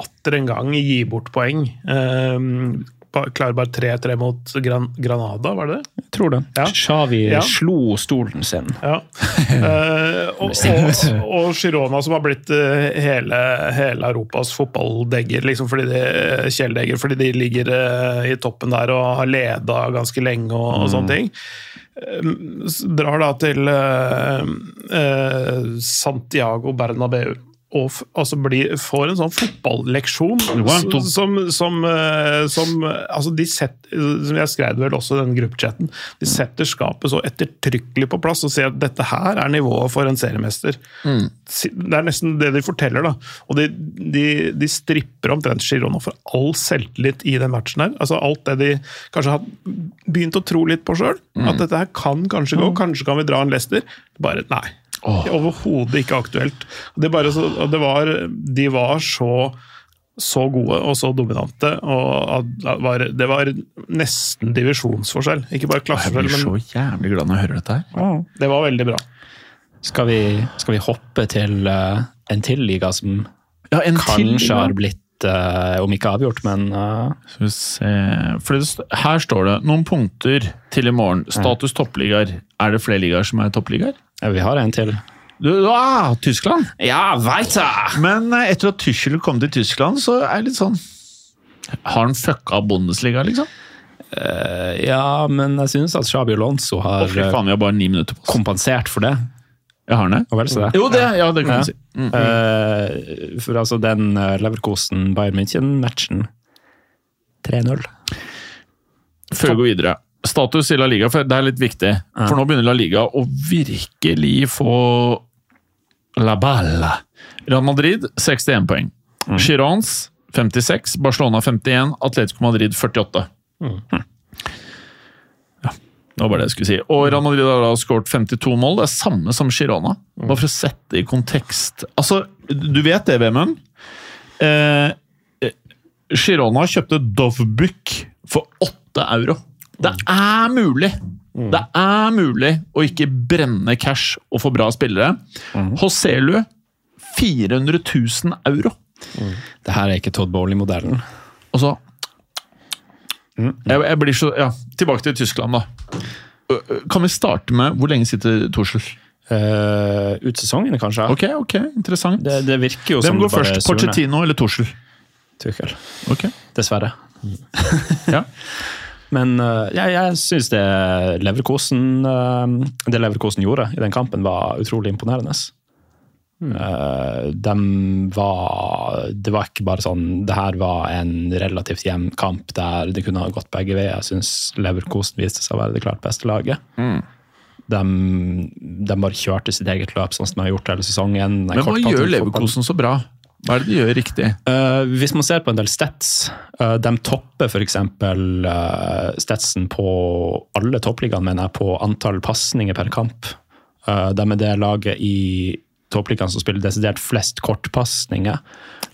atter en gang gir bort poeng. Um, klarer bare 3-3 mot Gran Granada, var det det? Jeg tror det. Ja. Xavi Ja. slo stolen sin. Ja. uh, og, og, og Girona, som har blitt eh, hele, hele Europas fotballdegger, liksom fordi de, kjæledegger, fordi de ligger eh, i toppen der og har leda ganske lenge og, og sånne ting. Eh, drar da til eh, Santiago Bernabeu. Og altså blir, får en sånn fotballeksjon som, som, eh, som altså de sett, som Jeg skrev vel også i den gruppechatten. De setter skapet så ettertrykkelig på plass og sier at dette her er nivået for en seriemester. Mm. Det er nesten det de forteller, da. Og de, de, de stripper omtrent Girona for all selvtillit i den matchen her. Altså alt det de kanskje har begynt å tro litt på sjøl. At dette her kan kanskje gå, kanskje kan vi dra en Leicester. Bare nei. Overhodet ikke aktuelt. Det, bare så, det var, de var så så gode og så dominante. og det var, det var nesten divisjonsforskjell. Ikke bare Jeg blir så jævlig glad når jeg hører dette her. det var veldig bra. Skal vi, skal vi hoppe til uh, en til liga som Ja, en kanskje har blitt, eh, om ikke avgjort, men uh... Det, Her står det noen punkter til i morgen. Status toppligaer. Er det flere ligaer som er toppligaer? Ja, vi har en til. Du, ah, Tyskland! Ja, veit jeg! Men eh, etter at Tyskland kom til Tyskland, så er det litt sånn Har han fucka Bundesliga, liksom? Uh, ja, men jeg synes at Xabi Alonso har eh, faen, har bare ni minutter på kompensert for det. Jeg har vel det. Jo, det, ja, det kan Ja. du si. Mm. Eh, for altså, den uh, Leverkosen-Bayern München-matchen 3-0. Før vi går videre. Status i La Liga, for det er litt viktig. For nå begynner La Liga å virkelig få la balla. Real Madrid 61 poeng. Girons 56, Barcelona 51, Atletico Madrid 48. Ja, det var bare det jeg skulle si. Og Real Madrid har da skåret 52 mål. Det er samme som Girona. Bare for å sette i kontekst. Altså, du vet det, Vemund? Eh, eh, Girona kjøpte Dovbuk for 8 euro. Det er mulig! Det er mulig å ikke brenne cash og få bra spillere. Hoselu 400 000 euro. Det her er ikke Todd Bowley-modellen. Og så jeg, jeg blir så Ja, tilbake til Tyskland, da. Kan vi starte med Hvor lenge sitter Torsel? Uh, ut sesongen, kanskje? Ok, ok, interessant. Det, det virker jo Hvem som går først? Pochettino eller Torsel? Tuchel. Okay. Dessverre. Ja. Men uh, jeg, jeg syns det Leverkosen uh, Det Leverkosen gjorde i den kampen, var utrolig imponerende. Uh, De var Det var ikke bare sånn Det her var en relativt jevn kamp der det kunne ha gått begge veier. Jeg syns Leverkosen viste seg å være det klart beste laget. Mm. De, de bare kjørte sitt eget løp, sånn som de har gjort hele sesongen. Men hva gjør. Leverkosen så bra? Hva er det de gjør riktig? Uh, hvis man ser på en del stats, uh, de topper f.eks. Uh, statsen på alle toppligaene, mener jeg, på antall pasninger per kamp. Uh, de er det laget i toppligaene som spiller desidert flest kortpasninger.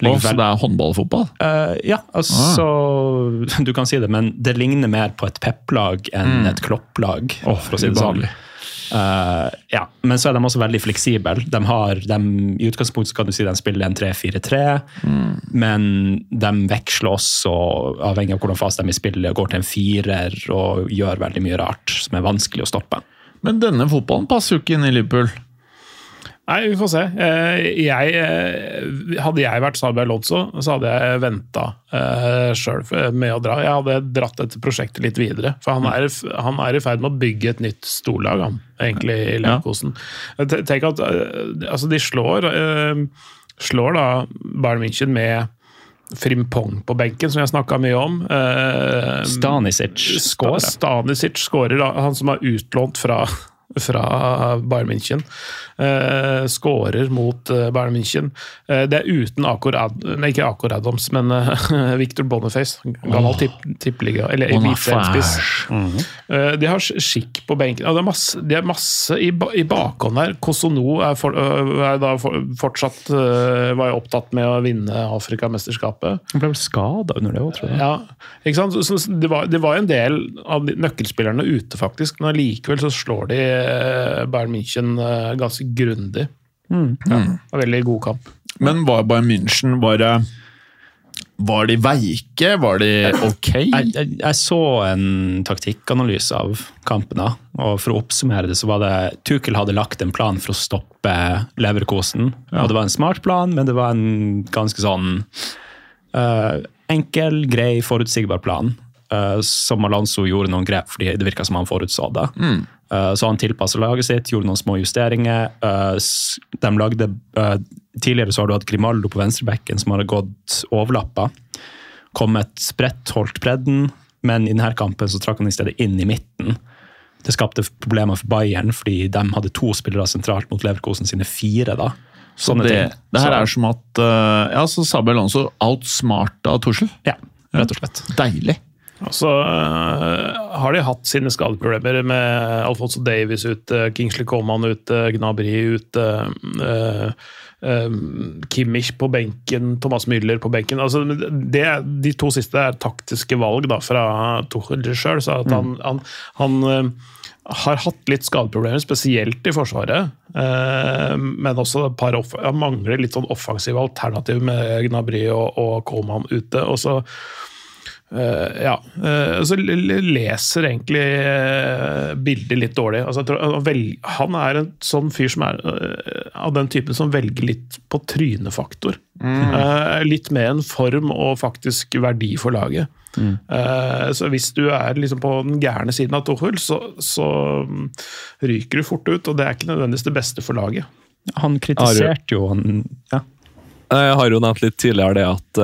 Og så det er håndball og fotball? Uh, ja, altså Du kan si det, men det ligner mer på et peplag enn et klopplag. for å si det sånn. Eh, ja, Men så er de også veldig fleksible. De har, de, I utgangspunktet kan du si de spiller en 3-4-3, men de veksler også, avhengig av hvordan fase de er i spillet, går til en firer og gjør veldig mye rart som er vanskelig å stoppe. Men denne fotballen passer jo ikke inn i Liverpool. Nei, vi får se. Eh, Jeg, eh, hadde jeg vært Sabi Alonso, så hadde jeg venta uh, sjøl med å dra. Jeg hadde dratt dette prosjektet litt videre. For han er, han er i ferd med å bygge et nytt storlag, han, egentlig, i Leverkosen. Ja. Tenk at eh, altså, de slår, eh, slår da Bayern München med Frimpong på benken, som jeg snakka mye om. Eh, Stanisic skårer. Stanisic skårer, han som er utlånt fra, fra Bayern München. Eh, skårer mot uh, Bayern München. Eh, det er uten Akor Ad nei, ikke Akor Adams, men eh, Victor Boniface. Gammel oh. tipp, tippeliga, eller Boniface. eliteseriespiss. Eh, de har skikk på benken. Det, er masse, de er masse i, i bakhånd her. Kosono er, for, øh, er da for, fortsatt var jo opptatt med å vinne Afrikamesterskapet. Han ble vel skada under det òg, tror jeg. Ja, ikke sant? Så, så det, var, det var en del av de nøkkelspillerne ute, faktisk, men allikevel så slår de eh, Bayern München eh, ganske grundig. Mm. Ja, var veldig god kamp. Men var Bayern München Var, var de veike? Var de ok? Jeg, jeg, jeg så en taktikkanalyse av kampene, og for å oppsummere det, så var det Tuchel hadde lagt en plan for å stoppe Leverkosen. Og det var en smart plan, men det var en ganske sånn uh, enkel, grei, forutsigbar plan. Eh, som Alonso gjorde noen grep fordi det virka som han forutså det. Eh, så han tilpassa laget sitt, gjorde noen små justeringer. eh, de lagde, tidligere så har du hatt Grimaldo på venstrebekken som hadde gått overlappa kommet spredt, holdt bredden, men i denne kampen så trakk han i stedet inn i midten. Det skapte problemer for Bayern, fordi de hadde to spillere sentralt mot Leverkosen sine fire. da. Så Sånne det, ting. det her Så- er som at Ja, så Sabel Alonso outsmarta Tuchel. Ja, rett og slett. Deilig. Og så uh, har de hatt sine skadeproblemer med Alfonso Davies ute, Kingsley Coman ute, Gnabry ute, Uh, uh, Kimmich på benken, Thomas Müller på benken. Altså, det, de to siste er taktiske valg da, fra Tuchel sjøl. Så at han, han, han har hatt litt skadeproblemer, spesielt i Forsvaret. men også par mangler litt sånn offensive alternativ med Gnabry og, og Coman ute. og så Eh, ja. Uh, så l- l- leser egentlig uh, bildet litt dårlig. Altså, jeg tror, han velg- han er en sånn fyr som er av den typen som velger litt på trynefaktor. Eh, litt med en form og faktisk verdi for laget. Eh, så hvis du er liksom på den gærne siden av Tuchel, så, så mm, ryker du fort ut, og det er ikke nødvendigvis det beste for laget. Han kritiserte jo han ja. Jeg har jo nevnt litt tidligere det at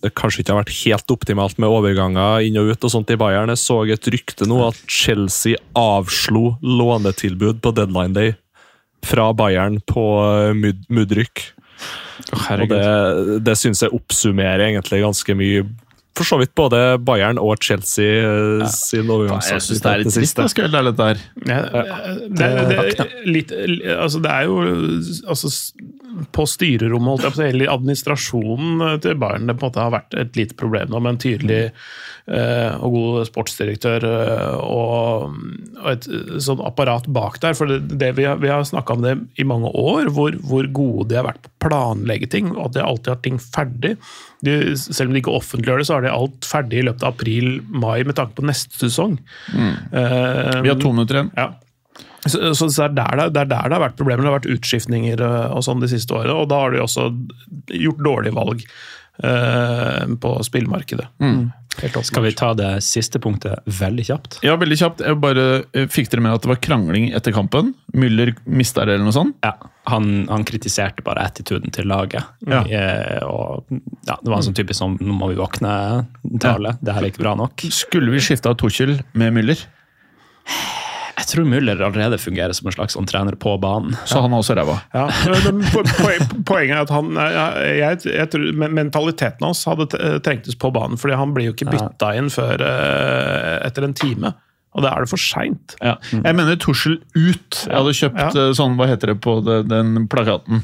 det kanskje ikke har vært helt optimalt med overganger inn og ut og sånt i Bayern. Jeg så et rykte nå at Chelsea avslo lånetilbud på deadline day fra Bayern på eh, Mud Mudryk. Og det, det syns jeg oppsummerer egentlig ganske mye. For så vidt både Bayern og Chelsea ja. sin Jeg syns det er litt trist. Jeg skal være ærlig der. Ja, det, det, litt, altså det er jo altså, På styrerommet, holdt eller administrasjonen til Bayern, det på en måte har vært et lite problem nå, med en tydelig eh, og god sportsdirektør eh, og, et eh, sånn apparat bak der. For det, det vi har, vi har snakka om det i mange år, hvor, hvor gode de har vært på å planlegge ting, og at de alltid har ting ferdig. De, selv om de ikke offentliggjør det, så har de alt ferdig i løpet av april-mai med tanke på neste sesong. Eh, Vi har to minutter igjen. ja. Så, så det, er der det, det er der det har vært problemer. Det har vært utskiftninger øh, og sånn de siste årene, og da har de også gjort dårlige valg eh, på spillmarkedet. Helt. Skal vi ta det siste punktet veldig kjapt? Ja, veldig kjapt. Jeg bare eh, Fikk dere med at det var krangling etter kampen? Müller mista det, eller noe sånt? Ja, han, han kritiserte bare attituden til laget. Ja. Eh, og, ja, det var en sånn typisk sånn 'nå må vi våkne'-tale. Det her er ikke bra nok. Skulle vi skifta Tuchel med Müller? Jeg tror Müller allerede fungerer som en slags sånn trener på banen. Så han er også ræva. Ja, Poenget er at han jeg, jeg, jeg tror Mentaliteten hans hadde trengtes på banen, fordi han blir jo ikke bytta inn før eh, etter en time. Og da er det for seint. Ja. Jeg mener Tussel ut. Jeg hadde kjøpt Ja. eh, sånn, hva heter det på det, den plakaten?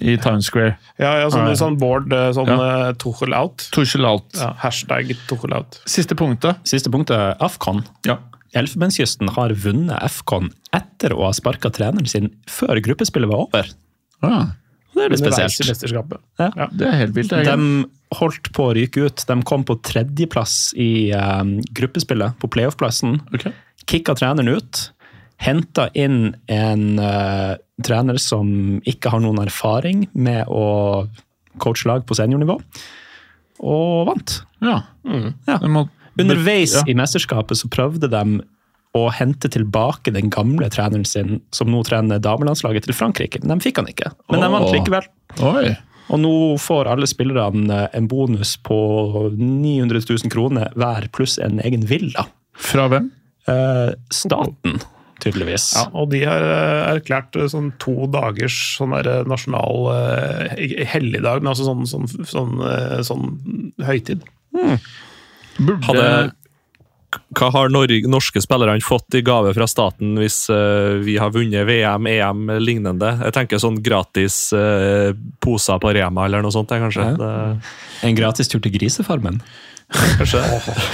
I Times Square. Ja, ja, sånn, sånn board, eh, sånn Ja. Tuchel out. Tuchel out. Ja, hashtag Tuchel out. Siste punktet. Siste punktet, Afcon. Ja. Elfenbenskysten har vunnet Afcon etter å ha sparka treneren sin før gruppespillet var over. Ah, Det er litt spesielt. Ja. Ja. det er helt vilt. De holdt på å ryke ut. De kom på tredjeplass i eh, gruppespillet, på playoff-plassen. Okay. Kicka treneren ut. Henta inn en uh, trener som ikke har noen erfaring med å coache lag på seniornivå, og vant. Ja. Ja. Det må, Underveis Ja. i mesterskapet så prøvde de å hente tilbake den gamle treneren sin, som nå trener damelandslaget til Frankrike. Men de fikk han ikke. Men de vant likevel. Oi. Og nå får alle spillerne eh, en bonus på 900 000 kroner hver, pluss en egen villa. Fra hvem? Eh, staten, tydeligvis. Ja, og de har eh, erklært eh, sånn to dagers sånn nasjonal eh, helligdag, men altså sånn, sånn, sånn, sånn høytid. Burde Hadde, hva har Norge, norske spillerne fått i gave fra staten hvis uh, vi har vunnet VM, EM lignende? Jeg tenker sånn gratis uh, poser på Rema eller noe sånt, kanskje. kanskje. Det, En gratis tur til Grisefarmen. kanskje.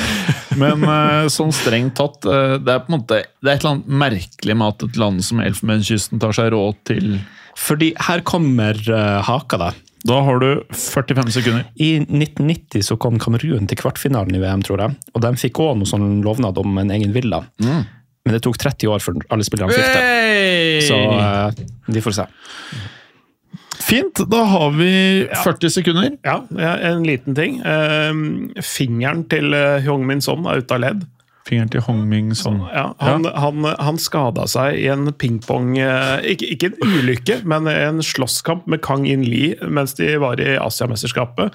Men eh, sånn strengt tatt, det er på en måte Det er et eller annet merkelig med at et land som Elfenbenskysten tar seg råd til Fordi her kommer uh, haka, da. Da har du 45 sekunder. I 1990 så kom Kamerun til kvartfinalen i VM, tror jeg. Og de fikk òg noe sånn lovnad om en egen villa. Men det tok 30 år før alle spillerne fikk det. Så eh, de får se. Fint, da har vi 40 sekunder. Ja, ja, en liten ting. Eh, fingeren til uh, Hyung-Min Son er ute av ledd. Fingeren til Hongming sånn. Ja, han, han, han skada seg i en pingpong eh, ikke, ikke en ulykke, men en slåsskamp med Kang In-li mens de var i Asiamesterskapet.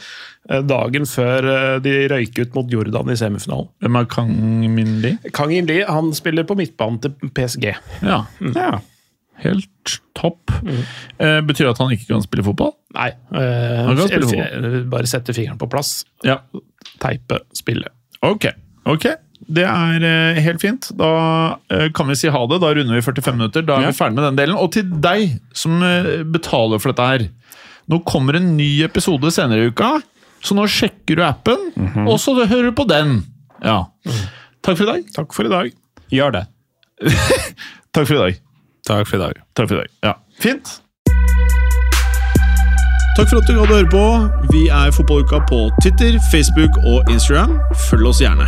eh, Dagen før eh, de røyk ut mot Jordan i semifinalen. Hvem er Kang Min-li? Kang In-li han spiller på midtbanen til PSG. Ja, Ja. helt topp. Eh, betyr det at han ikke kan spille fotball? Nei, eh, Han kan spille fotball. bare sette fingeren på plass. Ja. Teipe, spille. Ok, ok. Det er eh, helt fint. Da eh, kan vi si ha det. Da runder vi 45 minutter. Da er Ja. vi ferdig med den delen. Og til deg som eh, betaler for dette her. Nå kommer en ny episode senere i uka, så nå sjekker du appen, og så hører du på den. Ja. Takk for i dag. Takk for i dag. Gjør det. Takk for i dag. Takk for i dag. Takk for i dag. Ja. Fint. Takk for at du gadd å høre på. Vi er Fotballuka på Twitter, Facebook og Instagram. Følg oss gjerne.